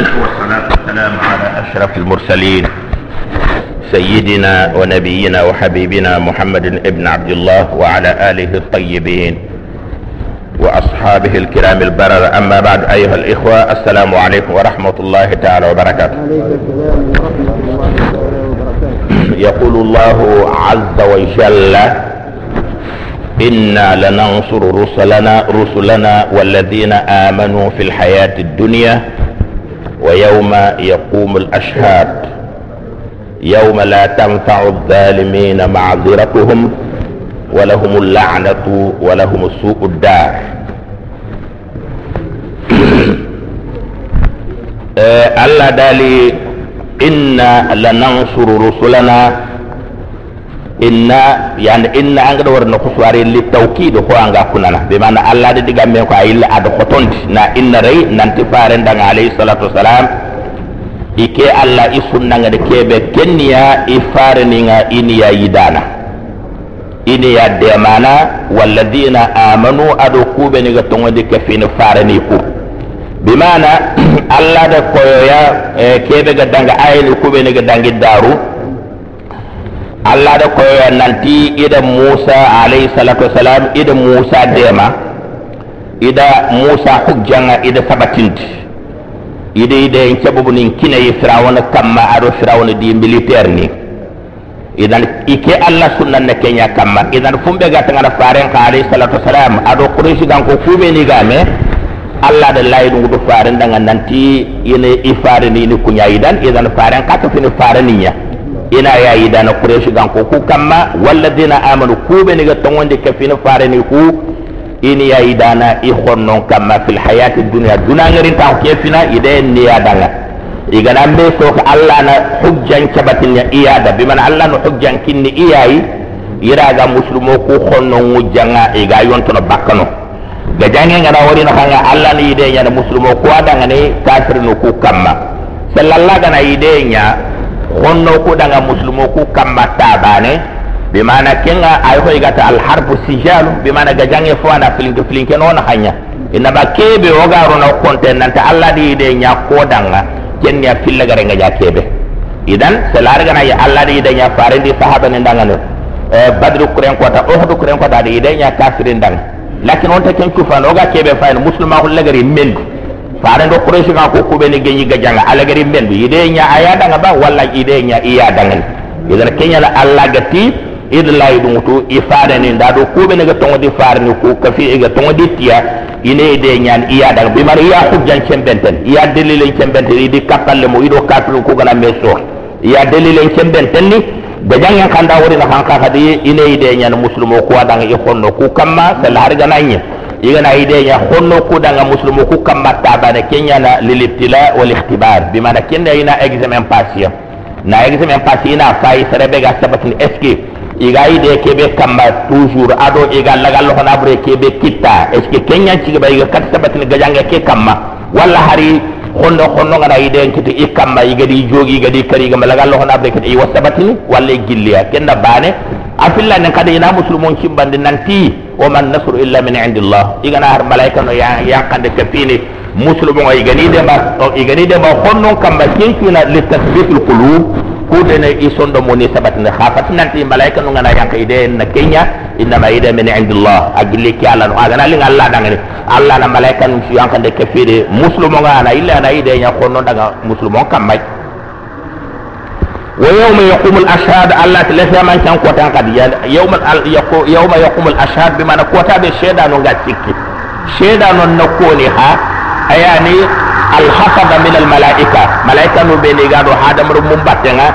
والصلاة والسلام على أشرف المرسلين سيدنا ونبينا وحبيبنا محمد ابن عبد الله وعلى آله الطيبين وأصحابه الكرام البرر. أما بعد أيها الإخوة السلام عليكم ورحمة الله تعالى وبركاته. يقول الله عز وجل إنا لننصر رسلنا رسلنا والذين آمنوا في الحياة الدنيا ويوم يقوم الأشهاد يوم لا تنفع الظالمين معذرتهم ولهم اللعنة ولهم سوء الدار. آه، الله دالي إنا لننصر رسلنا inna yanda inna an gada warna kusuware li tauki do ko anga kunana. Be mana allah de diga men ko ayilla ad khotondi na inna rey nanti faren dang alayhi salatu wasalam ike allah i sunna ngade kebe kenniya i fareninga iniya yidana. Iniya demana walladina amanu ado kuɓeniga togodi ke fini fareni ku. Bimana allah da koyoya eh, kebe ga danga ayili kuɓeniga dangi daru. Allah da koyo nanti ida musa alayhi salatu wasalam ida musa dema ida musa hujjanga ida sabatindi ida ida en cabubu nin kina yi firawna kamma ado firawna di militaire ni. Idan ike allah sunnan na kenya kamma idan fumbe ga tangana faren ka alayhi salatu wasalam ado quraish gan ko kube ni game allah da layi dungu faren danga nanti ine ifare ni ni kunya idan idan faren ka to fini faren niya ina ya yi dana kureshi gan ko ku kamma walladina amanu kube ni ga tongonde kafina farani ku ini ya yi dana i honnon kamma fil hayati dunya. Dunangarin ta ke fina ide ni ya danga igana mbe so ka allah na hujjan cabatin ya iya da. Bi man allah na hujjan kinni iyayi ira ga muslimu ku honnon wujjanga iga yontono bakkano ga jange ngana wari na kanga allah ni ide nya muslimu ku adanga ne kafir no ku kamma. Sallallahu gana ide nya honno ko daga muslimo ko kamba tabane. Ɓe mana kenga ay ko igata al harbu sijalu. Ɓe mana ga jange fo ana filinke filinke ba kebe o garo no konten nanta alla di allah ɗi yiɗe ña kodanga kenniya fillagare nga ja keɓe idan so ya alla di de nya fare di sahaba ne. Danga ne ndagano badru kuren ko kota ohdu kuren ko ta di de nya kafirin dan lakin on ta ken cufano ga kebe fa'il muslima hullagari meldu mendu fare ndo quraish ga ko kube ni genyi ga janga. Ala gari men bi ide nya aya danga ba walla ide nya iya danga. Idan kenya la alla gati id la yidu to ifade ni nda do kube ni ga tongo di fare ni ko kafi ga tongo di tiya ine ide nya iya danga. Bi mari iya hujjan chembenten. Iya delilen chembenten. Di kapalle mo ido kaplu ko gana meso. Iya delilen chembenten ni da jangan kanda wori na hanka hadi ine ide nya muslimu ko danga i honno ku kamma sel har gananya يغنى ايدي يا خنو كو دا مسلم كو كما تابانا كينيا نا للابتلاء والاختبار بما نا كينيا اينا اكزامين باسيا نا اكزامين باسيا نا فاي سربي غا سبتن اسكي يغاي دي كي بي كما توجور ادو ايغا لاغال خنا بري كي بي كيتا اسكي كينيا تشي با ايغا كات سبتن غاجانغا كي كما ولا afilla nan kada ina muslimun cimbande nanti o man nasru illa min indillah igana har malaika no yankande kafini muslimun o igani de ma o igani de ma honnon kamba kinkina li tasbitul qulub kude ne isondo moni sabatne khafat nanti malaika no ngana yanka ide na kenya inna ma ide min indillah agilli ki ala no agana linga allah dangane allah na malaika no yankande kafini muslimun ngana illa na ide nya honnon daga muslimun kamba ويوم يقوم الاشهاد الله تلفي من كان كوتا قد يوم يوم يقوم الاشهاد بما كوتا بشهدا نو غاتيكي شهدا نو نكوني ها يعني الحفظ من الملائكه ملائكه نو بيني غادو هذا مر مباتنا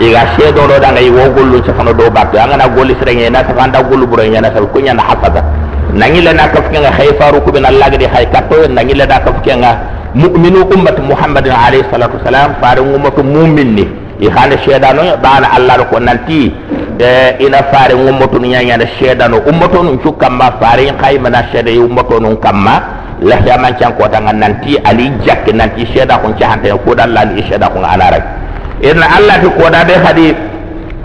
iga shedo do danga iwo gollu ci fano do batte anga na golli srenge na ta fanda gollu buro nyana sa kunya na hafaza nangi le na kafke nga khayfaru ku bin allah gadi hay katto nangi le da kafke nga mu'minu ummat muhammadin alayhi salatu wasalam faru ummatu mu'min ni i hande sedano ɓana allah ɗo ko nanti eh, ina faare ummotonu ñañana sedano ummotonum cukkamma faare haymana seeda e ummotonum kamma. Lahyamancankotanga nanti ali jakke nanti seeda kon cahante kuɗallani i seeda ana anaraki ina allah ti koɗaɓe hadi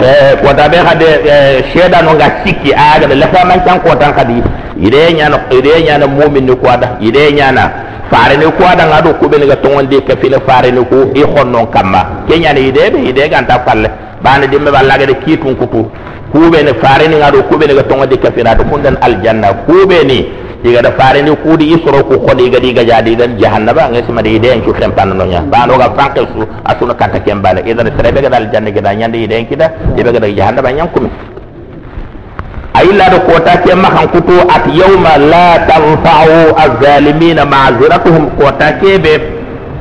eh ko da be hade sheda no ga sikki aga la fa man tan ko tan kadi ide nyana ide nyana mu'min ni ko da ide nyana. Fare ni ko da ngado ko be ga tongon de ka file fare ni ko i honnon kamma ke nyana ide be ide ga ta palle bana dimbe balla ga de kitun kutu kube ni fare ni ngado kube ni ga tongon de ka fina do kundan aljanna. Kube ni iga da fare ni kudi isoro ku khodi ga diga jadi dan jahannaba ngai sama de ide en cukrem pan no nya ba no ga franke su asuna kata kembale idan serebe ga dal janne ga da nyande ide en kida ibe ga da jahannaba nyam kumi ayilla do kota ke makan kutu at yawma la tanfa'u az-zalimina ma'ziratuhum kota ke be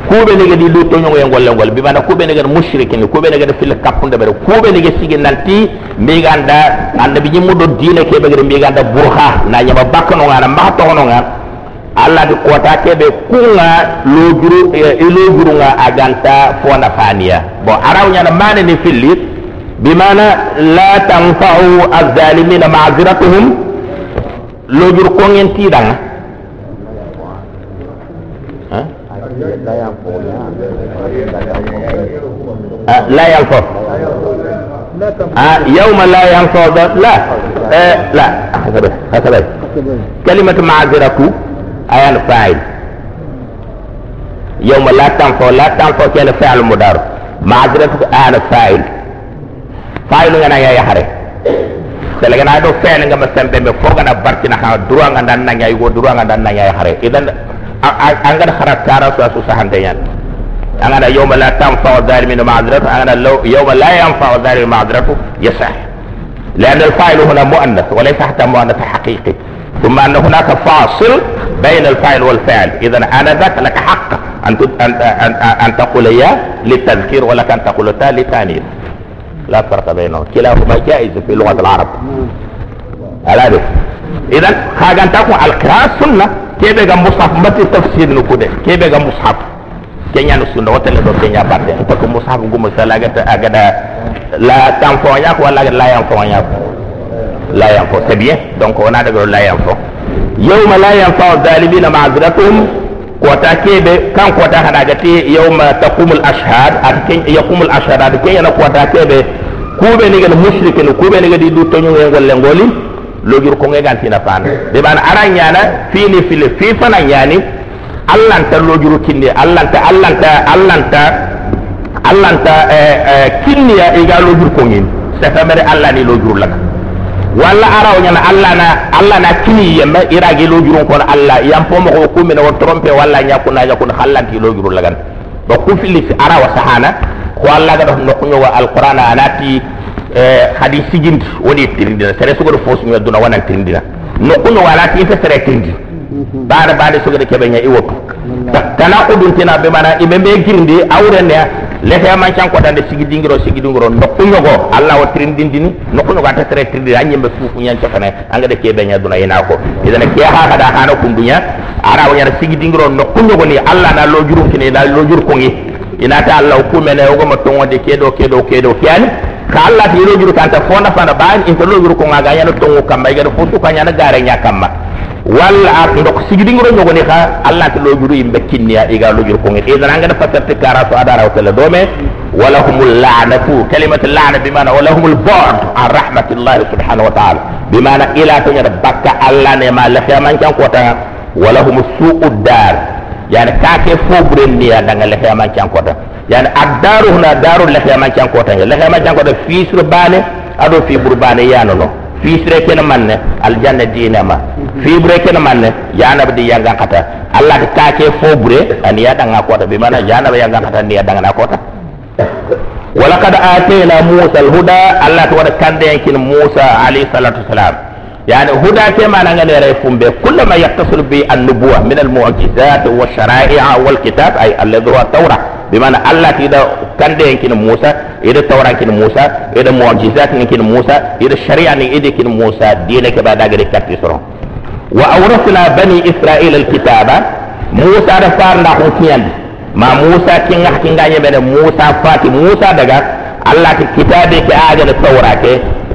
kube ne ga di luto nyongo en golle gol bi mana kube ne ga mushrikin kube ne ga fil kapunde bere kube ne ga sigi nanti mi ganda annabi nyimu do dine ke be ga mi ganda burha. Na nyama bakno ngana ma to no ngana alla di kota kunga lojuru e lojuru nga aganta fona fania. Bo araw nyana mane ni filit bimana la tanfa'u az-zalimin ma'ziratuhum lojur ko ngeen tidang ha la yanfa ah yawma la yanfa la eh la hakada hakada kalimatu ma'ziratu ayan fa'il yawma la tanfa la tanfa kana fa'il mudar ma'ziratu ayan fa'il fa'il nga na ya hare sele gana do fa'il nga ma sembe me fo gana bartina ha durwa nga dan na ngai go durwa nga dan na ngai hare idan angada harakara su su sahante yan angada yawma la tanfa dhalimin ma'ziratu angada yawma la yanfa dhalimin ma'ziratu yasah لأن الفاعل هنا مؤنث وليس حتى مؤنث حقيقي. ثم أن هناك فاصل بين الفاعل والفاعل. إذا أنا ذاك لك حق أن أن أن, أن تقول يا للتذكير ولك أن تقول تا للتانيث لا فرق بينهم. كلاهما جائز في لغة العرب. هذا إذا خاجان تكون القراءة سنة. kebe ga mushaf mbati tafsir no kude. Kebe ga mushaf kenya no sunna wata le do kenya barde ko ko mushaf gumo sala ta aga la tan ko nya ko wala la yan ko nya la yan ko c'est donc on a daga la yan ko yawma la yanfa zalimina ma'azratuhum. Kota kebe kan kota hada ga yawma taqumul ashhad atkin yaqumul ashhad atkin yana kota kebe. Kube ni ga mushrikin kube ni ga du tonyo ngol le ngoli. Lojur ko ngegan tina pan de ban aranya na fini fili fi fana nyani allanta lojuru kinni allanta allanta allanta allanta kinniya iga lojur ko ngin. Sefa mere allah ni lojuru laka. Walla araw nyana allah na allah na kini yemma iragi lojuru ko allah yam po mo ko mina wo trompe walla nyakuna nyakuna hallanti lojuru lagan. Do ku fili arawa sahana ko allah ga do nokko wa alqur'ana anati Eh, hadi sigint wodi tirindina sere sugoɗo fo suña duna wonan tirindina nokkuno walati ife sere tirindi baada baade sugoɗo keɓeña i woppu kana uduntina be mana iɓe awre ne le lete man chan ko dande sigidi ngiro sigi dingiro no kuno nokkuñogo allah o tirindindini nokkuñogo ata sere tirindini han ñemɓe anga de kebe nya duna ina ko idana ke ha kada hana kumduña ara wa nya sigidi ngiro no kuno go ni alla na lo jurum kine da lo jur ko ngi ina ta alla ko allah o kumene ogoma de kedo kedo kedo. Kiyani kala Allah ti yiro juru kanta fonda fana ban in to loguru ko ngaga yana tongo kamba yana futu kanya na gare nya kamba wal aqdo sigidi ngoro nyogo ni kha Allah ti loguru imbe kinniya iga loguru ko ngi idan nga fatta ti kara so adara wala dome. Wala humul la'natu kalimatu la'na bi mana wala humul bu'd an rahmatillah subhanahu wa ta'ala. Bi mana ila to nya bakka Allah ne ma lafiya man kan kota wala humus su'ud dar. Yani kake fo burendiya daga lafiya man kan kota yani addaru huna darul lahiyama cankotange lahiyama cankoto fiisre baane aɗo fiɓur baane yanono fiisre kene manne aljanna dinama fiɓre kene manne yanaba di yanga kata. Allah ta kake foɓure aniya ɗanga kota. Bi mana yanaba yangan kata niya ɗangana kota. Walakad atayna musa alhuda allah ta wada kande yankin musa alayhi salatu wasalam يعني هدى كما نغني به. كل ما يتصل بالنبوة من المعجزات والشرائع والكتاب أي الذي هو التوراة بمعنى الله تيدا كان يمكن موسى إذا التوراة يمكن موسى إذا المعجزات يمكن موسى إذا الشريعة يمكن موسى دينك بعد ذلك كتيسرون وأورثنا بني إسرائيل الكتاب. موسى رفار نحن كيان. ma musa kinga kinga nye bene musa fati musa daga allah ti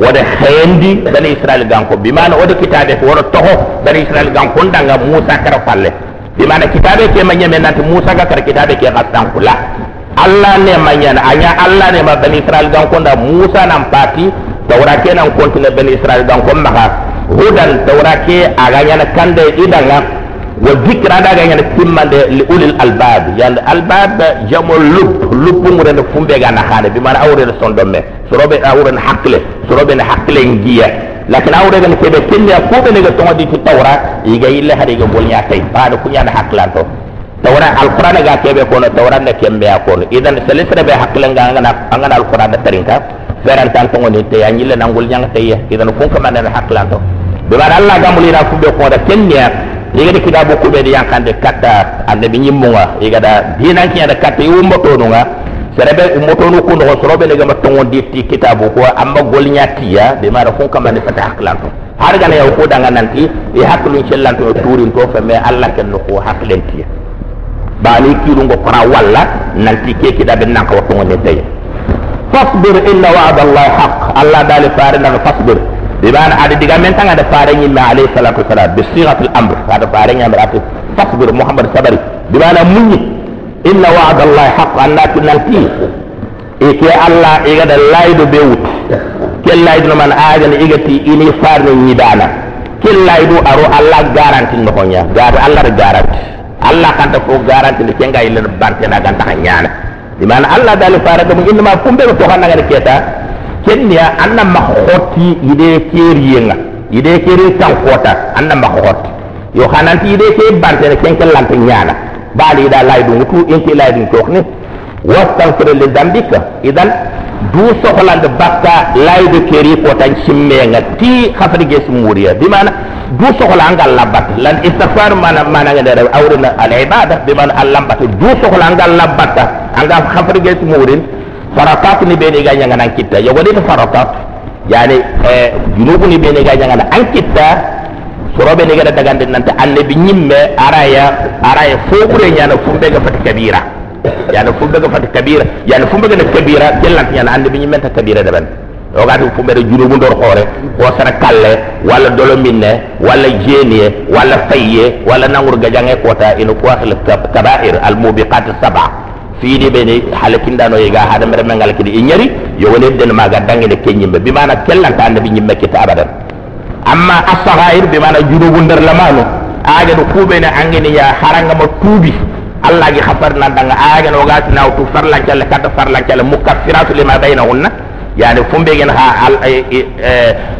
wada khayndi bani israel ganko. Bi mana wada kitabe ko wada toho bani israel ganko. Danga musa kara palle bi mana kitabe ke manya men nanti musa ga kara kitabe ke gasdan kula. Allah ne ma nyana anya allah ne ma bani israel gan ko da musa nan pati tawra ke nan kontine bani israel gan ko maka hudan tawra ke aga nyana kande idanga. والذكر هذا يعني تم لأولي الألباب. يعني الألباب جمو لب. لب مرن فنبه غانا خانة. بمعنى أوري رسون دمي سروب أوري نحقل سروب نحقل انجية لكن أوري غن كده سنة فوق نغا تونغ دي تتورا يغا إلا هده يغا بولي ياتي بعد كنيا نحقل أنتو. تورا القرآن غا كيبه كونو تورا نكيم بيا كونو إذن سلسل بي حقل انغا انغان القرآن ترينكا فران تانتونغ دي تيا يعني نيلا نغول نيان تيا إذن فنك مانا نحقل أنتو. بمعنى الله غامل ينا فنبه كونو تنيا igada kitabu kuɓede yankande katta annabi ñimmuga igada dinankiñada katta i ummotonuga serebe ummotonu kundogo soroɓe negama togondi ti kitabu ko amma golña tiya de maɗa fun kamande fata hakkilanto har gana yaw ko danga nanti i hakkilum cellanto e turinto fe mais allah kenno ko hakkilen tiya bani kilungo kora walla nanti ke kitaɓe nanka wa togondi teye fasbir inna wa'da allahi haq. Allah dali fare ndaga fasbir بمعنى على ديغا من تانغا دا فارني ما عليه الصلاه والسلام بصيغه الامر هذا فارني امر فاصبر محمد صبري بمعنى مني ان وعد الله حق ان نلقي إيكي الله إيغا لايدو بيوت كل لايدو من آجن إيغتي إني فارني نيدانا كل لايدو أرو الله غارانتي نخونيا غار الله غارانتي الله كانت فو غارانتي لكينغا إلن بانتنا غانتا خنيانا بمعنى الله دالي فارني إنما فمبه توخانا غاني كيتا kenya anna makhoti ide keriyenga ide keri tan kota anna makhoti. Yo hananti ide ke bantene kenke lante nyana. Bali da laydu ngutu inti laydu tokni wastaghfir li dambika idan du sohlande bakka laydu keri kota simmenga ti khafri ges muriya bimana du sohla angal labat. Lan istighfar mana mana ngade awrina al ibada bimana al lambat du sohla angal anga khafri ges murin faratat ni bene ga nyanga nan kitta yo wadi faratat. Yani eh junubu ni bene ga nyanga nan kitta soro bene ga daga den nanta annabi nyimme araya araya fobure nyana fumbe ga fat kabira. Yani fumbe ga fat kabira. Yani fumbe ga kabira jellant nyana annabi nyimme ta kabira daban. O ga fumbe de junubu ndor xore ko sara kalle wala dolo minne wala jeniye wala fayye wala nangur gajange kota ino ko khal kaba'ir al mubiqat sab'a fiini ɓe ne haala kinɗano yega haɗa mere men ngal kadi i ñari yo wonirden maga danguene ke ñimɓe bimana kellanta annabi ñimɓe kitta abadan. Amma asahir bimana junubu nder lamanu agene kuɓene angene ya harangama tuubi allah gi ha na agene ogatinaw tu farlancalle kadda farlancalle mukaffiratu lima baynahunna. Yani fumbe gen ha al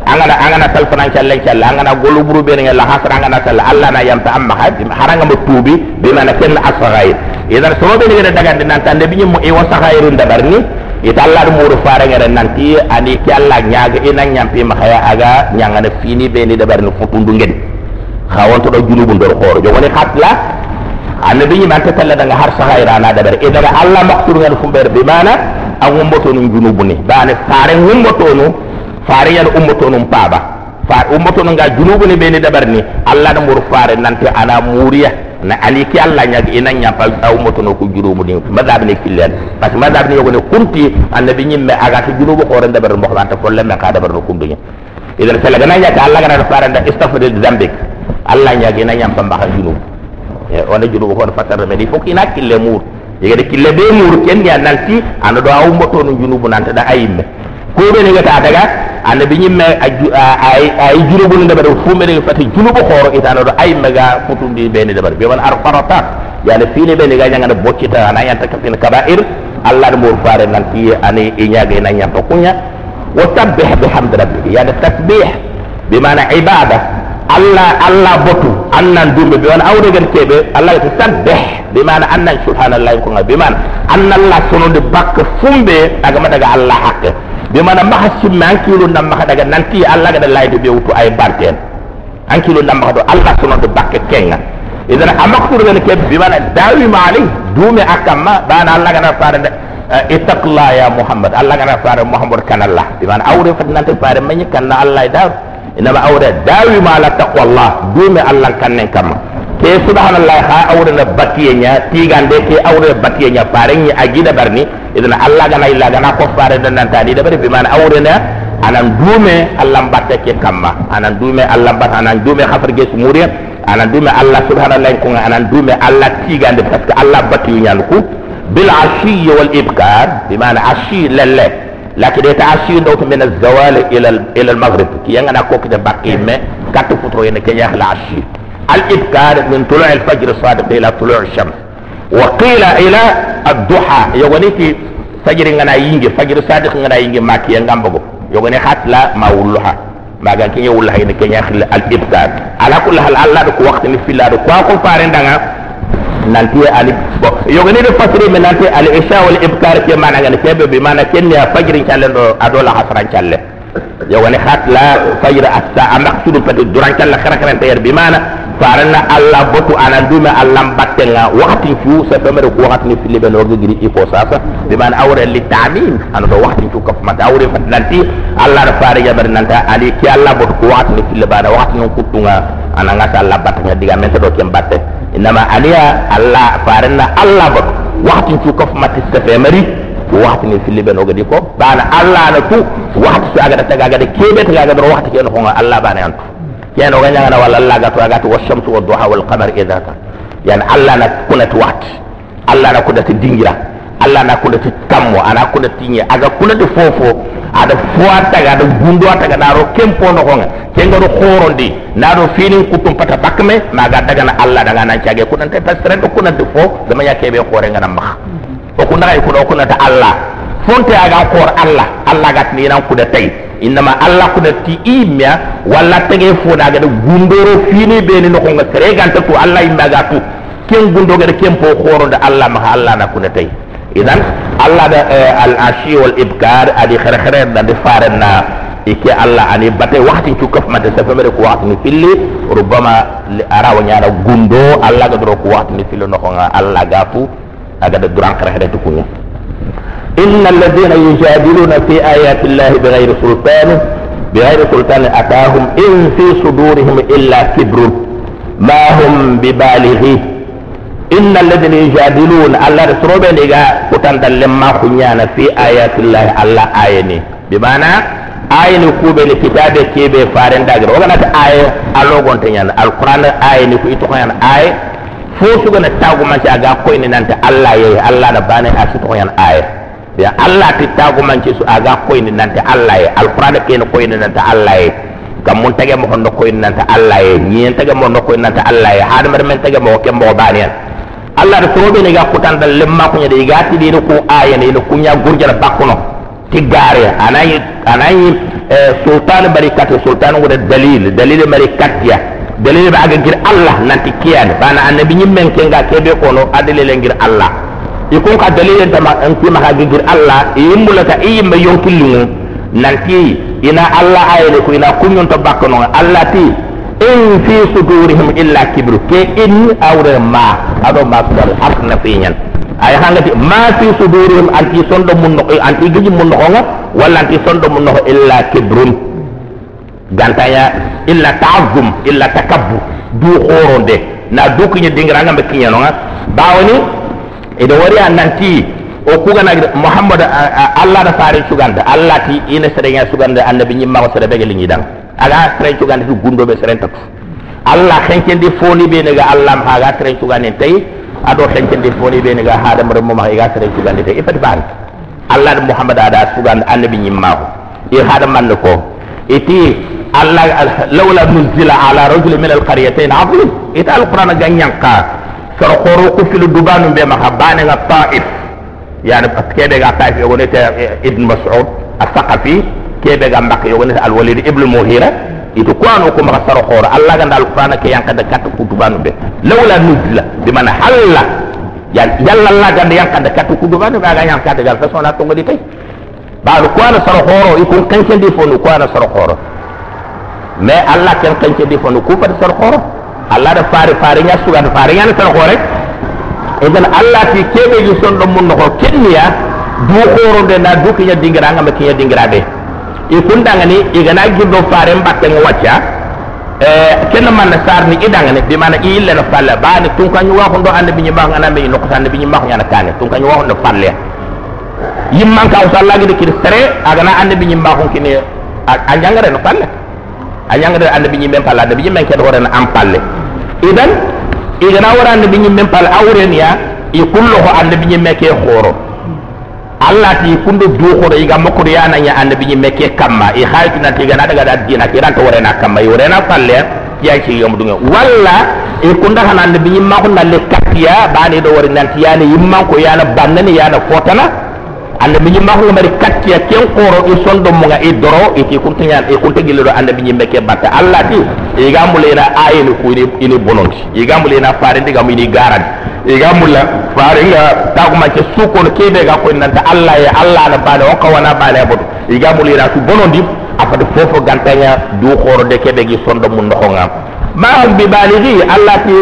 angana angana tal fanancelle celle angana golu buru ɓene ngel hasra angana sella allah na yamta amma ha harangama tuubi bimana kenna assahair idan so be ngere daga nan tande bi mo e wasa khairu dabar ni ita allah do muru fare ngere nanti ani ki allah nyaaga ina nyampi ma khaya aga nyanga na fini be ni dabar ni futundu ngeen khawon to do junubu ndor khoro jo woni khatla annabi man ta talla daga har saha irana da bar idan e allah makturu yar kumbar bi mana an ummato nun junubu ne. Ba ne faren ummato nu faren yar ummato nun pa ba far ummato nun ga junubu ne be dabar ni. Allah da mur faren nan ta ana muriya. Na aliki allah nya ina nya pa ummato nu ku junubu ne madab ne killen parce madab ne kunti annabi nyimme aga ta junubu ko ran dabar mo ta folle me ka dabar no kumbi idan sala gana nya ta allah gana faren da istafadil zambik allah nya gina nya pa ba junubu. E on jurubu ko fatar me di fok ina kille mur yega de kille be mur ken ya nalti ando do aw moto no junubu ayimme ko be ne gata daga annabi nyimme ay ay junubu ne dabar fu me ne fati junubu khoro itano do ay mega futundi be ne dabar. Be man ar yani fini be ne ga nyanga bokkita ana yanta kafin kaba'ir allah mo fare nanti ani inyaga ina nyanta kunya wa tabbih bihamdi rabbik yani tasbih bimana ibada allah allah botu annan dumbe be wala wona awdegen kebe allah ta tabbe bi mana annan subhanallahi ko ga bi annan Allah sono de bak fumbe daga daga allah hakke. Bi mana maha simme nam nammaha daga nanti allah daga layde be wutu ay barken barte en nam nammaha do allah sono de bak kenga. Idan amakur gan kebe bi mana dawi mali dumbe akama bana allah gana faare de eh, itaqla ya muhammad allah gana faare mouhamadou kanallah bi mana awre fati nante manyi mañi kanna allah e ina ba awre dawi ma la taqwallah dume allah kanne kam ke subhanallah ha awre na batiye nya tigande ke awre batiye nya farenyi agida barni. Idan allah gana illa gana ko fare dan nan tadi da bari bi man awre na anan dume allah batte ke kamma. Anan dume allah bat anan dume khafar ge sumuriya. Anan dume allah subhanallah ko anan dume allah tigande parce que allah batiye nya ku bil ashi wal ibkar bi man ashi lalle بمعنى عشي لله لكن يتعشي دوت من الزوال إلى إلى المغرب كي ينغنا كوك ده باقي ما كاتو فترو ين كي يخلع عشي الإبكار من طلوع الفجر الصادق إلى طلوع الشمس وقيل إلى الضحى يغنيتي فجر ngana yingi fajr sadiq ngana yingi maki ngambago yogone khatla ma wulluha maga ke yewulla hayne ke nyakhil al ibtar ala kulli hal allah ko waqti ni filla do ko ko fare ndanga nanti ali bo yogone de fasri men nanti al isha wal ibkar ke mana ngane kebe bi mana kenni fajr challe do adola hasran challe yogone khatla fajr asa amaqsudu pati duran challe khara khara tayer bi mana farana allah botu ana dume allah battenga wakati fu sa famere ko wakati ni fili ben orga giri iko sasa. Bi man awre li ta'min ana do wakati fu kaf mata awre fat nanti allah da fare jabar nanta ali ki allah botu ko wakati ni fili bana wakati ni kutunga. Ana ngata allah battenga diga men do kem batte inama aliya allah farana allah botu wakati fu kaf mata sa famere wakati ni fili ben orga diko bana allah na tu wakati sa aga taga aga de kebe taga aga do wakati ken ko allah bana yantu يعني وغنى أنا ولا الله قات وقات والشمس والضحى والقمر إذا كان يعني الله أنا كنت وقت الله أنا كنت allah na kuda ti kammo ana kuda tiñe aga kuna kunati fofo aɗa fowa taga aɗa gundowa taga naaro kemponogonga kengaɗo horondi naɗo finin kuttum pata bakme ma ga daga na allah daga nan nancage kunante par ce que rento kunante fo be khore hoorengana maha o kunaxay kuna kuna ta allah. Fonte aga khor allah allah ga ni nan kuda tay innama allah kuda ti i mea walla fo daga da gundoro fini be ni no nogonga sere ganta tu allah imba ga tu. Ken gundo gundogeɗa ken po horonde allah ma allah na kuna tay إذن الله ده آه، الأشي والإبكار أدي خير خير ده. فارنا إيكي الله أني بات وقت تكف ما تسفى مرك وقت نفلي ربما أرى ونيارا غندو الله قدرك وقت نفلي نخونا. الله غافو أجد دران خير خير تكوني. إن الذين يجادلون في آيات الله بغير سلطان بغير سلطان أتاهم إن في صدورهم إلا كبر. ما هم ببالغيه؟ innal ladina yujadiluna allah da sorobe ne ga utan dallen ma kunya na fi ayatillahi allah ayani. Bi mana ayani ku be ne kitabe ke be faren daga wa wagana ta aye alogon tan yana alquran ayani ku ito yana ay fo su gana tagu man sha ga ko nan ta allah yayi allah da bana a su to yana aye. Ya allah ti tagu man su aga ko nan ta allah yayi. Alquran ke ni ko nan ta allah yayi. Kam mun tage mo hondo ko nan nanta allah yayi. Nyen tage mo hondo ko nan ta allah yayi. Hadama men tage mo kembo baniyan allah da so be ne ga kutan dal lemma ko nyade ga ti de ko aya ne kunya bakuno. Ti gare anayi anayi sultan barikat sultan wada dalil. Dalil barikat ya dalil ba aga gir allah nanti kiyane bana annabi nyimmen kenga kebe kono adele ngir allah. Ikun ka dalilin ta ma an kima ka gigir Allah yin bulata iyin ba yonkilin nanti ina Allah ayene ko ina kunyon to bakkono Allah ti in fi sudurihim illa kibru ke in awre ma ado ma sudar hasna finyan ay hangati ma fi sudurihim anti sondo mun no anti mun no nga wala anti sondo mun no illa kibrun gantaya illa ta'azzum illa takabbur du khoronde na du kinya dingranga be kinya no nga bawoni ida wari nanti o kugana muhammad allah da fare suganda allah ti ina serenya suganda annabi nyimma ko sere begel ngi dan ala tren cugande fi gundoɓe serentatu allah hencende foni ɓene ga allahma haga tren cugande en tawi aɗo hencende foni ɓene ga haadama remmoma ega tren cugande tawi e fati baani allah ɗo mouhammad aɗa cugande annabi ñimmako i haadamanne ko. Iti allah lawla nusila ala rajule min alqaryatain adim ita alqurana ga ñanka soro koro ku filo dubanu mbema ha banega taif. Yani parce ga taif e wonete ibne masud a sakafi kebe ga mbak yo ne al walid ibn muhira itu kwano ko ma soro khoro allah ga dal qur'ana ke yanka da kat ku dubanu be. Lawla nuzila bi man halla. Ya yalla allah ga yanka da kat ku dubanu ga yanka da gal fa sona to ngodi tay ba lu kwano soro khoro di fonu kwano soro khoro mais allah ken kanke di fonu ku fa soro khoro allah da fari fari nya suga da fari nya na tan hore idan allah ti kebe ji son do mun ko kenniya du khoro de na du dingira nga ma kinya dingira be e kun danga ni e gana gido fare mbatte ngo wacca. Eh ken man na sar ni idanga ni bi mana illa na falla ba ni tun kan wa ko do ande bi nyimba ngana be no ko ande bi nyimba nyana kane tun kan wa ko do falle yimman ka usalla gi de kir sere aga na ande bi nyimba ko kine a jangare no falle a jangare ande bi nyimbe palla ande bi nyimbe ke do na am palle. Idan igana wara ande bi nyimbe palla awren ya i kullo ho annabi nyimme ke khoro allah ti kundo duuxoro iga mokkudu yananya annabi ñimme ke kamma i xayitunanti igana daga da dina kiranta worena kamma i worena falle ya ci yomdunge walla e kunda xana annabi ñimmaxu nalle kattiya bani do wori nanti yana yimmanko yana bannani yana fotana. Annabi ñimma ko mari kattiya ken qoro i sondo mo nga i doro i ti kunta ñaan i kunta gillo do annabi ñimme ke batta allah ti i gambule na ayeni ku ini ini bononti i gambule na fare ndiga mu ini garadi i gambulla fare nga tagu ma ke suko no kebe ga ko nanta allah ya allah na bale o kawana bale bodo i gambule na su bonondi afade fofo gantanya du qoro de kebe gi sondo mu ndoxo nga ma hum bi balighi allah ti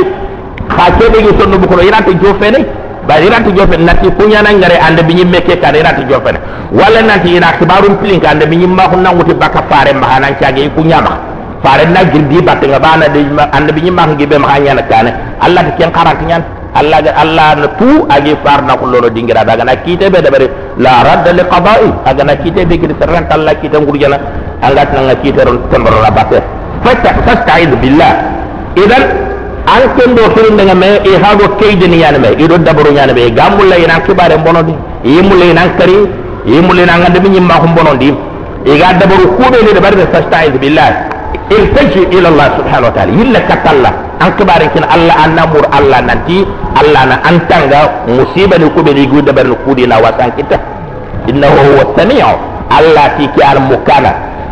xa kebe gi sondo bu ko ina te jofene bari irati jofen nati kunyana ngare ande binyi meke kan irati jofen wala nanti ina kibarun pilin kan ande binyi ma kunna nguti baka fare ma hanan chage kunyama fare na girdi batte nga bana de ande binyi ma ngi be ma hanya na kane allah ke ken qarat nyan allah ga allah na tu agi far na kullo dingira daga na kite be de bari la radd li qada'i. Aga na kite be gidi serran allah kite ngurjana angat na kite ron tembro la batte fasta fasta'id billah. Idan an kendo firindega me i hago keydeni ñani me iɗo dabaro ñani me gammulla inan kibare bonodi yimmulla inan kari yimmulla inan gandemi ñimmako bonondi iga dabaru kuɓeni de ɓarɓe sastaiz billah. Irtaji ila allah subhanau wa taala yilla kattalla an kibarenkin allah an namur allah nanti allah na an musiba ni kuɓeni igu dabarni kuɗina wasan kitta innahu huwa samiu allah tiki al mukana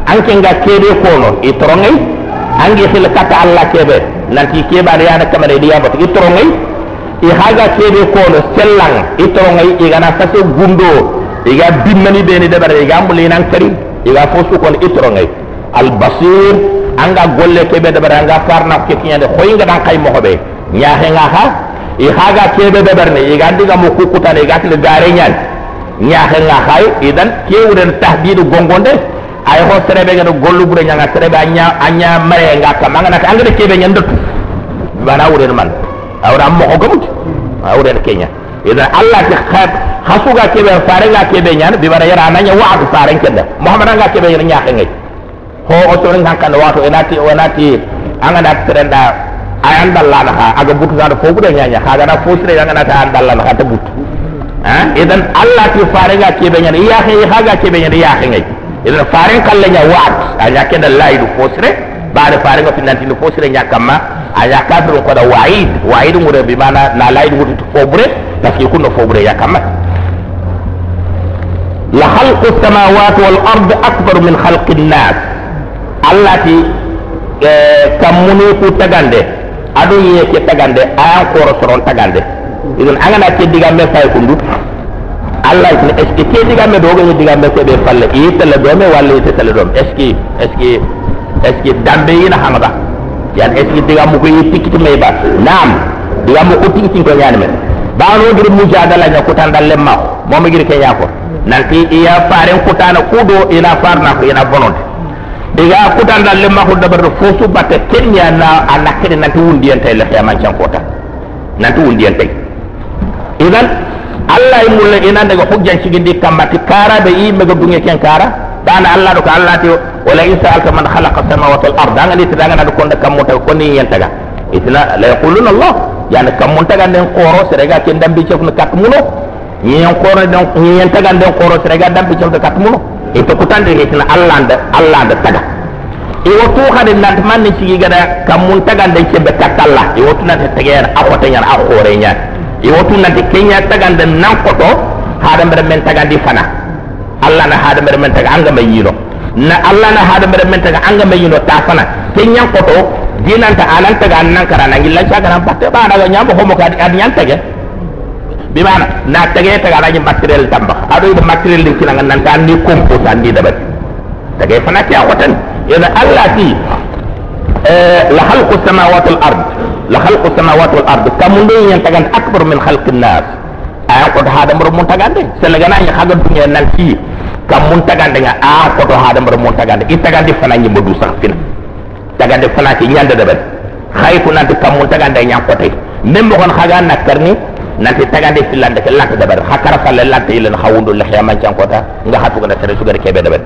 an kenga keɓe kono i torongay an gi hil katta allah keɓe nanti kebare yana kamar idiya batu itorongai i eh, haga kebe kono sellang itorongai eh, igana eh, sase gundo iga bimmani beni debare iga mulinan kari iga fosu kono itorongai al basir anga golle kebe debare anga farna ke kiyande hoyinga dan kay mohobe nyahe nga ha i haga kebe debare iga diga mu kukuta iga til gare nyahe nga hay idan kewuren tahdidu gongonde ay ho serebe ga gollu bure nyanga serebe anya anya mare nga kam anga nata anga kebe nyanda tu bana wure man awra mo ko gamut awre kenya. Idan allah ta khab hasuga kebe fare nga kebe nyan bi bara yara nanya wa du fare kenda muhammad nga kebe nyana nya ngai ho o to nga kan wato enati onati anga da trenda ayan dalla ha aga butu da fo buɗe nyanya ha da fo sire anga nata an dalla ha ta butu idan allah ti fare nga kebe nyana iya ha ga kebe nyana iya ngai idan farin kalle nya waat anya kenda laidu fosre baade farin ko finanti no fosre nya kamma anya kadru ko da waid waid ngure bi mana na laidu wutu fobre parce que kunno fobre ya kamma la khalqu samawati wal ard akbar min khalqi an-nas allati kamuni ku tagande adu ye ke tagande aya ko soron tagande idan angana ke diga me fay kundu allah ne ce ke diga me dogo ni diga me ko be falle e tele do me walla e tele do est ce que est ce est ce dambe ina hamada yan est ce que diga mu ko tikiti me ba nam diga mu ko tikiti ko nyaani men ba no dir mujadala nya ko tan dalle ma mo mi gir ke nya ko nanti iya faren kutana kudo ina farna ko ina bononde diga kutan dalle ma ko dabar fo su batte kenya na ala kede nanti wundi en tay le xiyama can kota nanti wundi en tay idan allah e mulla inan daga hujjan cigindi kammati kara ɓe yimɓe go duŋe ken kara ɗana allah ɗo ko allah ti wala in saalta man halaka samawati l ard angandi titaganaɗo konɗa kammuntaga konni yen taga itina la yaquluna allah yani kammuntaga nden kooro serega ken dambi cefno kat muno yen kooro yen taga nden kooro serega dambi cefno kat muno e tokkutande itina allah nde allah nde taga iwo tuuxade nanta man ne cigigada kammun taga nden ceɓe kattalla iwo tunante tegeyen a xoteñan a xoore ñaani e wotu nante kenya taga den nan koto hada mbere men taga di fana. Allah na hada mbere men taga anga may yino na allah na hada mbere men taga anga may yino ta fana. Kenya koto dinanta anan taga nan karana ngilla chaga nan batte ba daga nyambo homo ka adi nyan taga bi na taga taga raji material tamba ado ida material din kina nan ta ni kompo tan dabat. Taga fana ti akotan ida allah ti la khalqu samawati wal ard لخلق السماوات والارض كمندي ينتغن اكبر من خلق الناس ayan koto hadamaro mun tagande selaganañi haga duniya nanti kam mun tagande ga a koto hadamaro mun tagande i tagande fana ñimbo du sax fina tagande fana ci ñande deɓen xay ko nanti kam mun tagande ñan kotoy même moxon xaga nakkar ni nanti tagande fi lande ke lante deɓen xa kara falle lante i len xa wundu le xeyamancang kota nga xa tugana sere sugare keɓe deɓen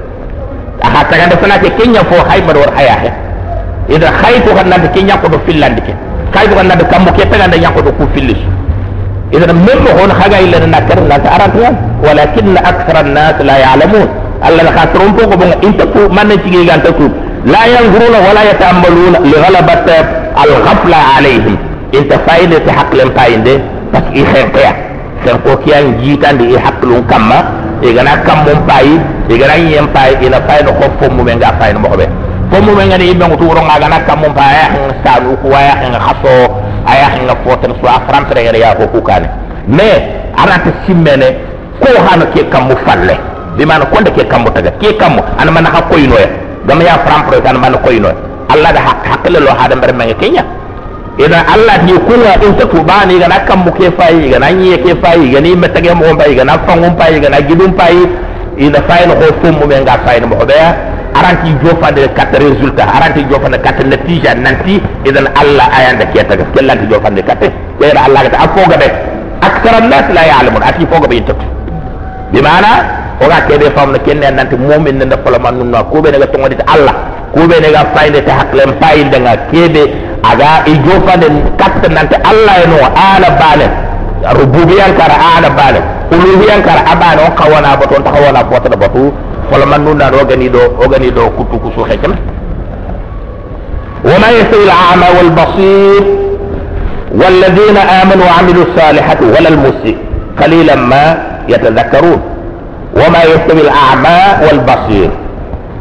axa tagande fana ke ke ña fo xay mbaɗ wor xayaxe ida xay ko xan nanti ke ñakkoto fi lande ke kay ko kan nanti kam ke tagande nya ko do ku fillis idan memmo hon haga illa na kar na aratiyan walakin akthar an-nas la ya'lamun alla na khatrum ko bonga intaku man ci ga antaku la yanzuruna wala yata'ammaluna li ghalabat al-ghafla alayhim inta fayde ta haqlan fayde parce que xeqya sen ko kiyan jitande e haqqlun kamma e gana kammum payi e gana yem payi ina fayno ko fommu men ga fayno mo be fommu men ngani imbe ngutu ro ngana kammum payi sa ku waya nga khaso aya nga foten so afram tere ya ko kukane mais arata simmene ko hano ke kammu falle bi mana ko de ke kammu taga ke kammu an man ha koyno ya gam ya fram pro kan man koyno allah da hak hakle lo hada ber men kenya ina allah ni kunga in ta ga nakam mu ke fayi ga nan ye ke fayi ga ni metage mo bayi ga na fangum fayi ga na gidum fayi ina fayi no ga fayi be aranti jofande kat résultat aranti jofande kat natija nanti idan allah ayanda ketaga kellanti jofande katte ɓeyɗo allah gata. A fogade actara nas la yalamun ati foga ɓe yintatu bimana oga keɓe famno kenne nante mumin ne développement num noa kuɓene ga togodita allah. Kuɓene ga fayidete hakkilen payidega keɓe aga i jofande katta nante allah e no. Ala banen rububiyankara ala banen uluhiyankara abane on kawana bo toon taka wona fotata batu walla mannunɗaɗo o gani ɗo o gani ɗo kuttu kusu hekna wama yastawi lama walbasir والذين آمنوا وعملوا الصالحات ولا المسيء قليلا ما يتذكرون وما يستوي الأعمى والبصير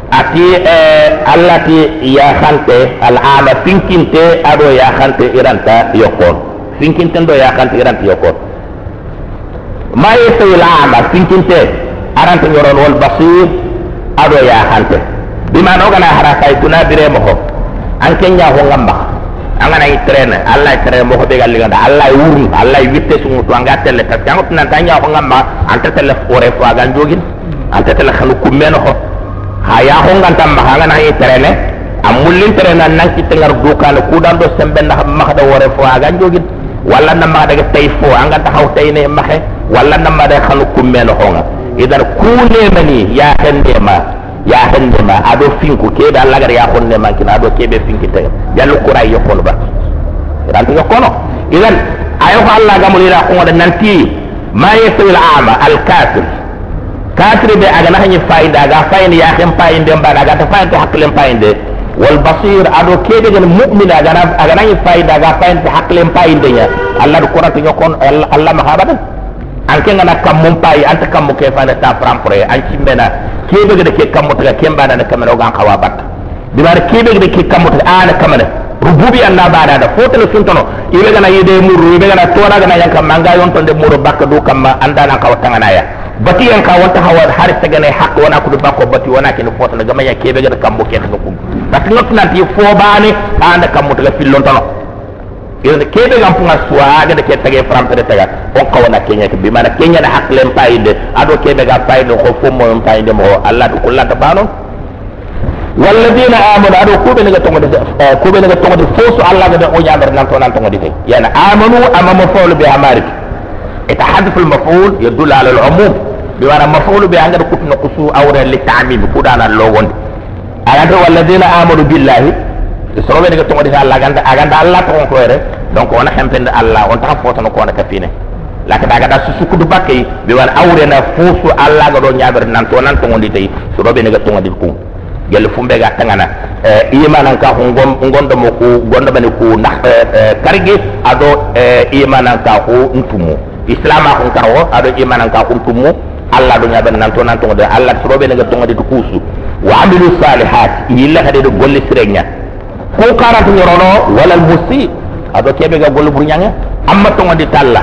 ati allah ti yaxante al'ama finkinte aɗo yaxante iranta yokkon finkinten ɗo yaxante iranta yokkon ma yestawi l'ama finkinte aranto ñorolwol basir aɗo yahante bimano gana hara kay duna biremo ho an kenya ho ngamba angana i traine allah traine mo hoɓe galliganda allah wurnu allah witte sungutu anga telle parce que angotu nanta ñaho ngamba anta telle ore fo agan jogin anta telle xanu kummeno ho ha yaho ngantamma ha angana i traine a mullin traine an nan kittengar dukane kuɗan ɗo sembe ndaxa maxda ore fo agan jogin walla nammaxa daga tay fo anganta xaw tayne maxe walla nammaxa daga xanu kummeno honga idan ku nemani ya hendema ya hendema aɗo finku keɓe allah gara ya honnema kina aɗo ya lu yallu kura yokkono ba irantiga kono idan ayo ko allah gamol ira kugoɗa nanti ma yasul ama al kafir kafir be aga na hanyi ɓe agana hañi fayinde aga fayinde yahen payinde mbaɗa agata fayinte hakkilen payinde wal basir ado aɗo keɗegen mumine agana ga fayinde aga fayinte hakkilen ya allah ɗo kuratiga kon allah ma an ke ngana kam mum payi anta kam mo ke fana ta prampre an cimbena kebe gede ke kam mutaga kemba na kamera ogan kawa batta dimar kebe gede ke kam mutaga ana kamera rububi anna ba da da fotele suntono. Ibe gana yede muru ibe gana tona gana yanka manga yontonde muru bakka du kamma anda na kawa tangana ya bati yang ka wanta hawa har ta gane hak wana kudu bako bati wana kin fota na gama ya kebe ga kambo ke ga kum. Nan ti fo ba ne anda kambo ta fillon tono idan kebe ga punga suwa ga de ke tage fram ta taga on ka wana kenya ke bi mana kenya da hak lem paide ado kebe ga paide ko fo mo on paide mo allah du kullanta bano والذين آمنوا أدو كوبي نغا تونغ دي كوبي نغا تونغ دي فوسو الله غدا او جابر نان تونان تونغ دي يعني آمنوا أما مفعول بها مارك يتحدث المفعول يدل على العموم بمعنى مفعول بها غدا كوت نقصو أورا للتعميم كودانا اللوغون أغادر والذين آمنوا so ni ga tongo di Allah ganda aganda Allah to ko re donc on hempende Allah on ta foto no ko na kapine eh. la ka daga da su kudu bakke be wan awre na fusu Allah ga do nyaber nan to nan tongo de tay so ni ne ga tongo de ko gel fumbe ga tangana eh. eh, iya e imanan ka ko gondo mo gonda gondo ku na karge ado iya e imanan ka ko ntumu islama ko ka ado iya imanan ka ko ntumu Allah do nyaber nan to nan tongo de Allah so ni ne ga tongo de kusu wa amilu salihat illa hade golle sirenya ko karatu nyorono wala musi ado kebe ga gollu bur nyanga amma to ngodi talla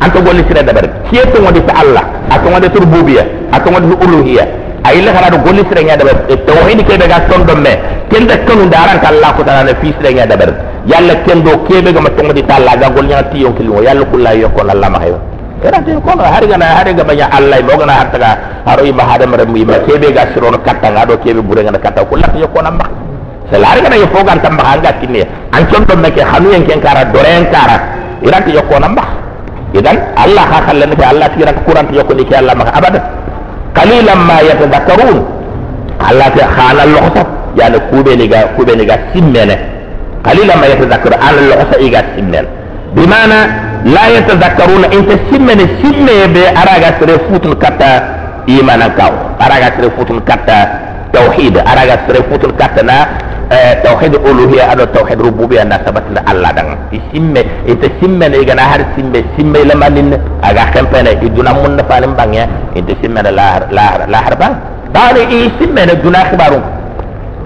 anto golli sire da ber kiye to ngodi ta Allah ato ngodi tur bubiya ato ngodi uluhiyya ay la kana do golli sire nya da ber tawhid kebe ga ton do me. Ken da kanu daran ka Allah ko dana fi sire nya da ber yalla ken do kebe ga ma to ngodi talla ga gol nyanga tiyon kilmo yalla kullahi yokko Allah ma hayo era tin kono hari gana hari ga banya Allah. Mo gana hatta ga haro ima hada mare mu ima kebe ga sirono katta ga do kebe bure ngana katta kullahi yokko na mbak selari kana yo fogan tamba hanga kinne an condo meke hanu yen ken kara doren kara iranti yokko namba idan allah ha khallan bi allah tira kuranti yokko ni ke allah maka abada qalilan ma yatadhakkarun allah ta khana lohsa yani kube ni ga kube ni ga simmene. Qalilan ma yatadhakkaru ala lohsa iga simmene. Bimana la yatazakkaruna inta simmene simme be araga sere futun katta imanan kaw araga sere futun katta tauhid. Araga sere katta na Eh, tawhid uluhiyya aɗo tawhid rububiyya na sabatinde allah ɗagan i simme ite simmene igana har simbe simme lamaninne aga kempene i duna munne fanin bange inte simmene lahar ban bawni i simmene duna hibarum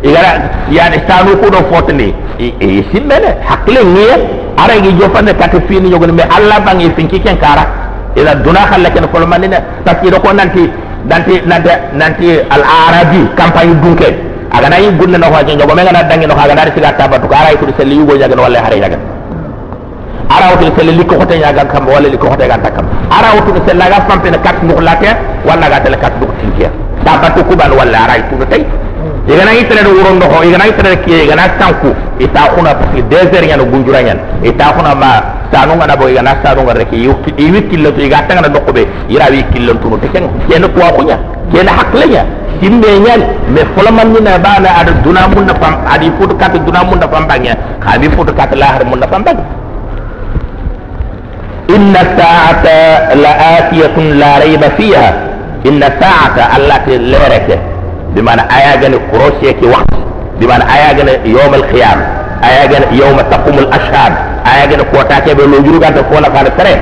igana yani sanu kuɗo fotini i simmene hakkile ŋiye ara igi jofande kati fini yogoni mais allah bange i finki ken kara. Ina duna halle ken folmanine par ce que iɗo ko nanti nanti nanti nanti al arabi campagne dunke. Aga na yin gunne no ko jogo me ngana dangi no aga dari siga tabatu ko ara ko selli yugo jagan walla hare jagan ara wutu selli likko hote nyaga kam walla likko hote gan takam ara wutu selli ga pampe na kat mu lake walla ga tele kat duk tinkiya tabatu kuban walla ara itu tay igana itere do wurondo ho igana itere kiye igana tanku ita kuna parce que deux heures nyano gunjura nyan ita kuna ma sanu ngana bo igana sanu ngara ki yukti i wi killo to igata ngana dokko be ira wi killo tunu te ken ken ko akunya ken haklenya simbe nyan me folaman ni na bana ada duna mun na pam adi futu kat duna mun na pam bangya khabi futu kat lahar mun na pam bang inna sa'ata la'atiyatun la rayba fiha inna sa'ata allati laraka بمعنى آية كروسية كي وقت بمعنى آية يوم القيامة آية يوم تقوم الأشهاد آية كوتا كي بلو جرو كانت كونا كان سرين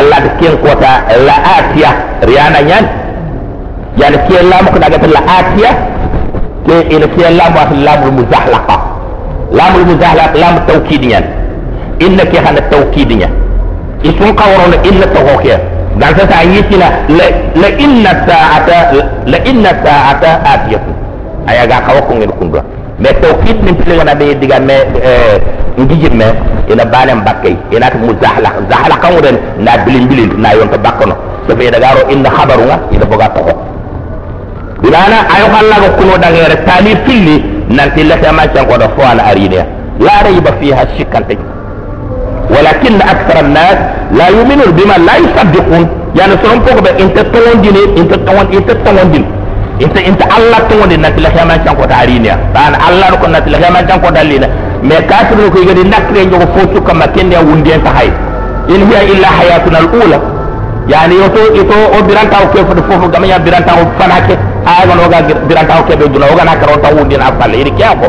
الله كين كوتا لا آتية ريانا نيان يعني كي الله مكنا قلت يعني في اللام كنا قلت الآتية إلى في اللام اللام المزحلقة لام المزحلق لام توكيديا إنك هنا توكيديا إسم قورون إلا توكيا قال سأيتنا لإن الساعة لإن الساعة آتية أيا قا قوكم يلكم mais tawkid min tili wana be diga me ngijir me ina banem bakkay ina ta muzahla zahla kan wudan na bilin bilin na yon ta bakkono so fe daga ro inna khabaru nga ina boga to bilana ayo halla ko kuno dangere tali pilli nanti lata ma can ko do fo ala arine la rayba fiha shikante ولكن اكثر الناس لا يؤمنون بما لا يصدقون يعني سرم فوق بقى انت تون دين انت تون انت تون دين انت انت الله تون دين نتلا خيما كان كو تارينيا بان الله ركن نتلا خيما كان كو دالينا مي كاتب كو يغدي نكري نجو فوتو كما كين يا وندي انت هاي ان هي الا حياتنا الاولى يعني يوتو يوتو او بيرانتا او كيف فوفو غام يا بيرانتا aya gono ga diranta ko kebe duna oga na karonta wundi na falle iri kiya ko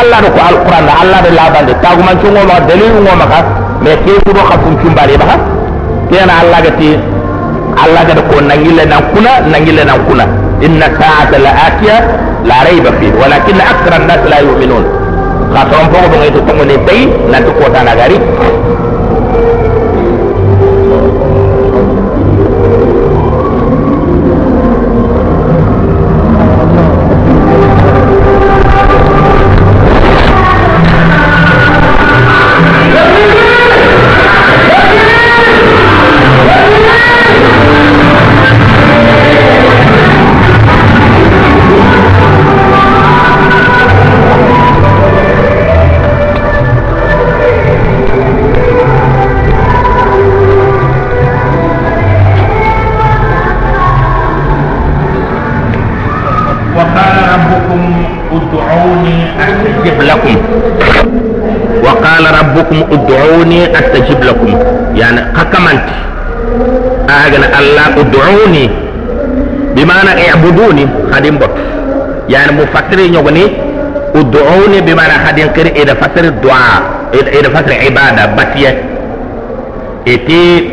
Allah da ko alquran da Allah da labande taguman cungo ma dalilin ngo maka me ke su do khafun cumbare ba kena Allah ga ti Allah ga ko nangile nan kuna nangile nan kuna. Inna sa'ata la'atiya la rayba fi. Walakin akthara an-nas la yu'minun. Ka taron fogo ngai to tangone bay na to ko tanagari astajib lakum yani kakamanti agana allah ud'uni bimana i'buduni khadim bot yani mu fatri nyogoni ud'uni bimana khadim kiri ida fatri du'a ida fatri ibadah, batiye iti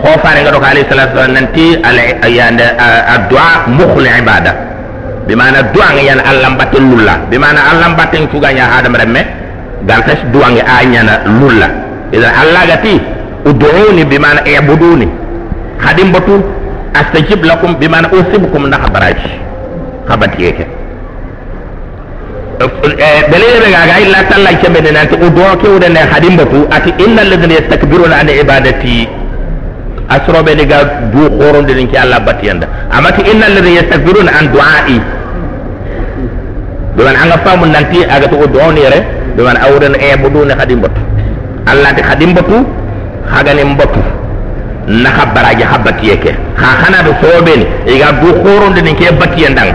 khofare yang kali sallallahu alaihi nanti al yani addu'a mukhul ibadah bimana du'a yani allah batin lullah bimana allah batin fuganya adam remme dua duange anyana lullah idan Allah gati ud'uni bi ma'ana i'buduni hadin batu astajib lakum bi ma'ana usibukum na khabaraji khabati yake dalilin daga ga illa tallan ke bai nan ud'u ke wuda ne hadin batu ati innal ladina yastakbiruna an ibadati asro bai diga du horon da ninki Allah batiyanda amma ti innal ladina yastakbiruna an du'ai dolan an ga famun nan ti aga to ud'u ne re dolan awren e budune hadin batu allah ti khadim batu hagani mbatu na khabaraji habati yake ha khana do soben iga du khoronde din ke batiyandang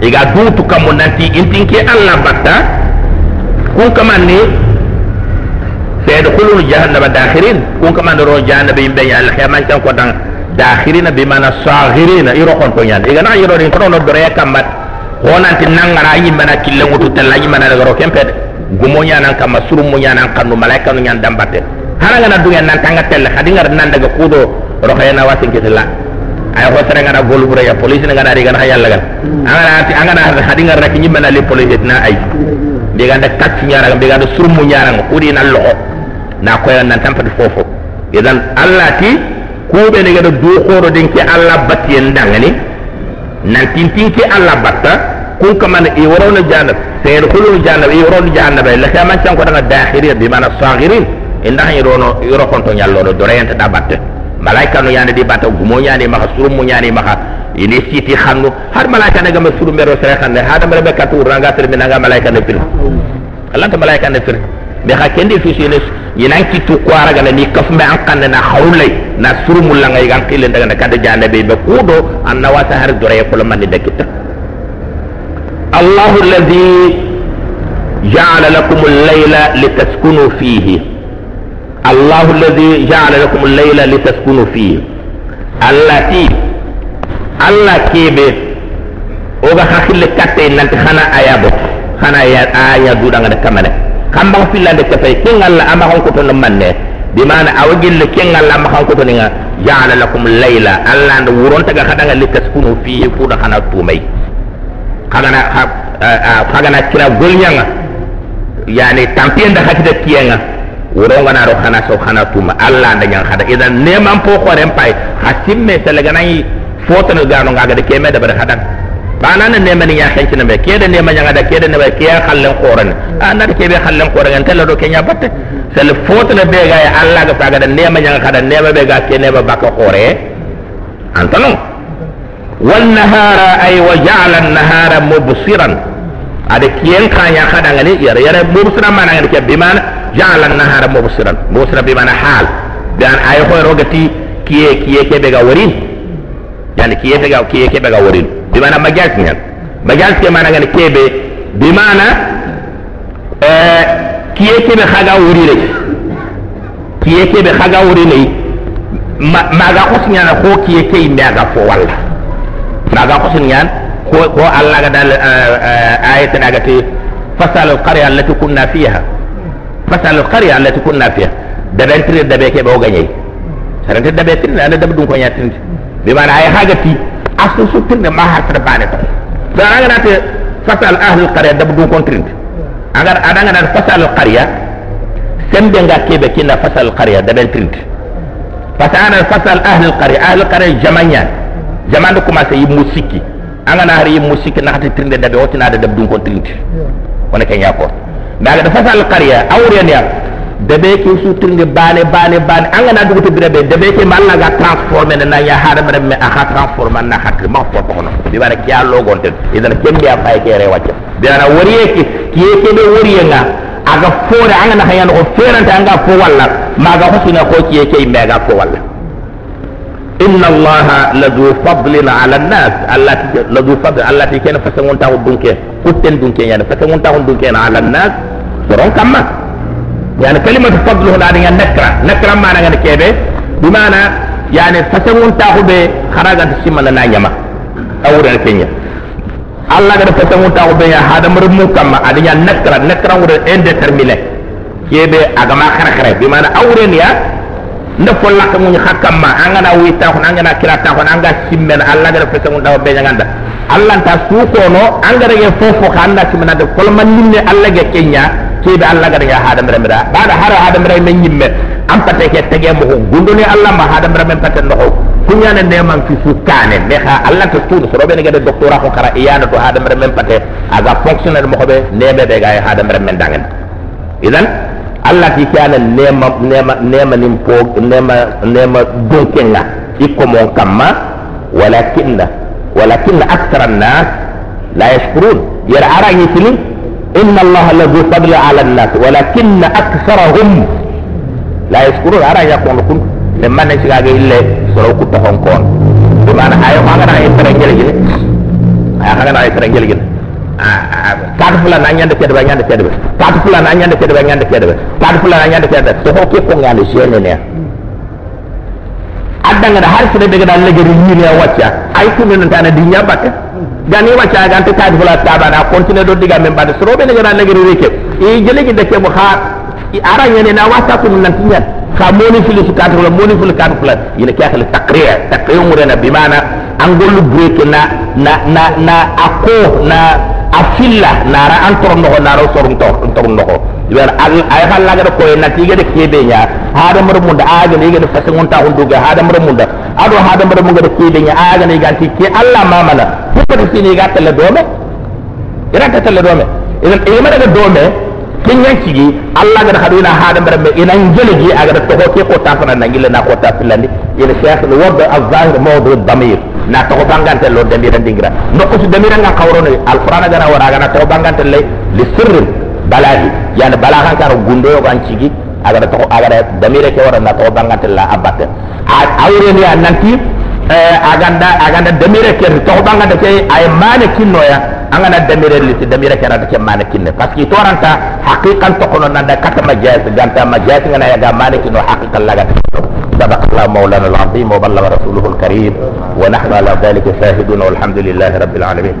iga du to kam nanti intin ke allah batta kun kamanni sayadkhuluna jahannama dakhirin kun kama ro jahannama yimbe ya al khiyama tan ko dan dakhirina bi mana saghirina iro kon to nyande igana iro ni kono do re honanti nangara yimbe na kille ngutu tella yimbe na ro gumo nyana kama surum mo nyana kanu malaika no nyan dambate haranga na dunya nan tanga tella hadingar nan daga kudo ro khayna wasin kitilla ay ho tere ngana gol bure ya police ngana ri gana hayalla gal angana angana hadingar rek nyimbe na li police na ay diga nda kat nyara diga nda surum mo nyana ngudi na lo na koy nan tampati fofo. Idan allah ti kube ne gada du khoro din ke allah batti ndangani nan tintin ke allah batta warona jannab la kama tan ko daga dakhiri bi mana saghirin inda hay rono yoro konto nyallo do doreyanta da batte malaika no yande di batta gumo nyani maka surum nyani maka ini siti xannu har malaika ne gama suru mero sere xanne hada mera be katu ranga termina nga malaika ne fil allah ta malaika ne fil be ha kendi fi sine yinan kitu kwara gana ni kaf me an kanne na hawlay na surumul la ngay gan kile daga na kada be kudo. An na wata har dore ko man de kita الله الذي جعل لكم الليل لتسكنوا فيه. الله الذي جعل لكم الليل لتسكنوا فيه. التي الله كيف أو با خاخيل كاتاي نانت خانا آيا بو خانا آيا آيا دودا غا كامل خام با في لاند كاتاي كين الله أما خون كوتو نمان دي بما ان اوجيل كين الله أما خون كوتو نيغا. جعل لكم الليل. الله اند ورون تاغا خدا غا لتسكنوا فيه. فودا خانا تومي. Kagana kagana kira golñanga yani tampiyenda hakida kiyenga wuronganaro hana so hana tuma. Allah nde ñang hada idan neman po horen pay ha simme seleganayi fotono gano ngagade kemede bade haɗan bana ne nema ni ya kanci ne be kede nema nyanga da kede ne be kiya khallen qoran anda de kebe khallen qoran tella do kenya batte. Sel foto ne be ga ya allah ga saga da nema nyanga kada nema be ga ke nema baka antano والنهار أي وجعل النهار مبصرا. Ada kiyen kanya kadang ni yare yare mubsira mana ngani ke bimana jalan nahara mubsiran mubsira bimana hal. Dan ay hoy rogati kiye kiye ke bega warin. Dan kiye bega kiye ke bega warin. Bimana majaz ngan majaz ke mana ngani kebe bimana eh kiye ke be khaga wuri kiye ke be khaga wuri ne maga usnya na ko kiye ke inda ga fo wallah walla maga khusnya ko ko Allah ga dal ayat daga te fasal alqarya allati kunna fiha. Fasal alqarya allati kunna fiha. Da ben tire da be ke bo ganyai sarante da be tire da da dum ko nyatin bimana ay hagati asu su tinde ma har fata bane to. Da anga nate fasal ahlul qarya kontrinte agar adanga nate fasal qarya. Sembe nga kebe kinna fasal qarya da ben trinte fasana fasal ahlul qarya. Ahlul qarya jamanya jamande commencé yimmo sikki angana har yimmo sikki nahata tirde daɓe wottinade daɓe ɗum ko trinte wona keña ko mais dafa sal qarya awreniya dabe ke su trinde ba ne ba ne ba ne baane angana dugo teddira ɓe dabe ke ma allaga na ya naña haɗamere me aha transformé na hakkille ma fo tohono bi ke kiya logon ten kembe a fay ke re wacca mbiwana woriye ke kiye keɓe woriye nga? Aga fo re foore angana hayano ko ferante anga fo walla maga hosina ko kiye ke yimɓe aga fo walla inna allaha ladu fadlin ala nas allah ladu fadl allah ti ken fasangon taw dunke kutten dunke yana fasangon taw dunke na ala nas soron kamma يعني كلمة فضل هنا يعني نكرة نكرة ما أنا كيبه بمعنى يعني فسمون تاخو به خراجة السيما لنا نيما أو رأي كينيا الله قد فسمون تاخو به هذا مرمو كما أدنيا نكرة نكرة ورد اندترمينة كيبه أغما خرا خرا بمعنى أو رأي nda folla ko mun hakkamma angana wi ta ko angana kira ta ko anga simmen alla gara fese mun daw be nyanganda alla ta su ko no anga rege fofo kanda simmen da kol man ninne alla ge kenya kebe alla gara ya hada mera mera ba da hara hada mera men nyimme am pate ke tege mo ko gundone alla ma hada mera men pate ndo kunya ne man fi su kane ne ha alla to tu so be ne ga doctora ko kara iyana to hada mera men pate. Aga fonctionnaire mo ko be ne be be ga hada mera men dangen. Idan allah ti kana nema nema nema nim po nema nema donkenga ikko mon kamma walakinna walakinna akthara an-nas la yashkurun yara ara yitini inna allaha la dhu fadli ala an-nas walakinna aktharahum la yashkurun ara yakon kun le manne siga ga ille soro ku hon kon mana ayo ma ay tere gele gele ay ga ay tere gele gele ka fula na nyande kede ba nyande kede ba kat fula na nyande kede ba nyande kede ba kat fula na nyande kede to hokke ko ngande shene ne adanga da har sene daga dalle gari ni ne wacca ay kunu nan tana dinya bakke gani wacca ga ta kat fula ta ba na continue do diga men ba so robe daga dalle gari reke e jele gi bu ara nyene na kun nan su kat fula moni fili kat fula yina kya takriya takriya murena bimana angolu break na na na na ako na afilla nara an toron nogo nara soron to toron nogo ibar ay halla ga ko na tige de kebe nya hada mur munda aga ne ga de fasin ta hundu ga hada mur munda. Ado hada mur munda de kebe nya aga ne ga ti ke alla mamana ko de sini ga tele dome ira ta tele dome idan e ma daga dome kin yanki gi alla ga hadina hada mur me ina ngelegi aga to ko ko ta fana na ngile na ko ta filandi. Ila shaykh al wad al zahir mawdu al damir na to bangante lo demira dingira. No ko su demira nga kawrono al qur'ana gara wara gana to bangante le li sirr baladi yani balagan karo gundo yo gan cigi agada to agada demira ke wara na to bangante la abatte. Awre ni nanti aganda aganda demira ke to bangante ke ay mane kinno ya angana demira li ti demira ke rada ke mane kinne parce que to ranta haqiqan to kono nanda kata majaz ganta majaz ngana ya ga mane kinno haqiqan laga صدق الله مولانا العظيم وبلغ رسوله الكريم ونحن على ذلك شاهدون والحمد لله رب العالمين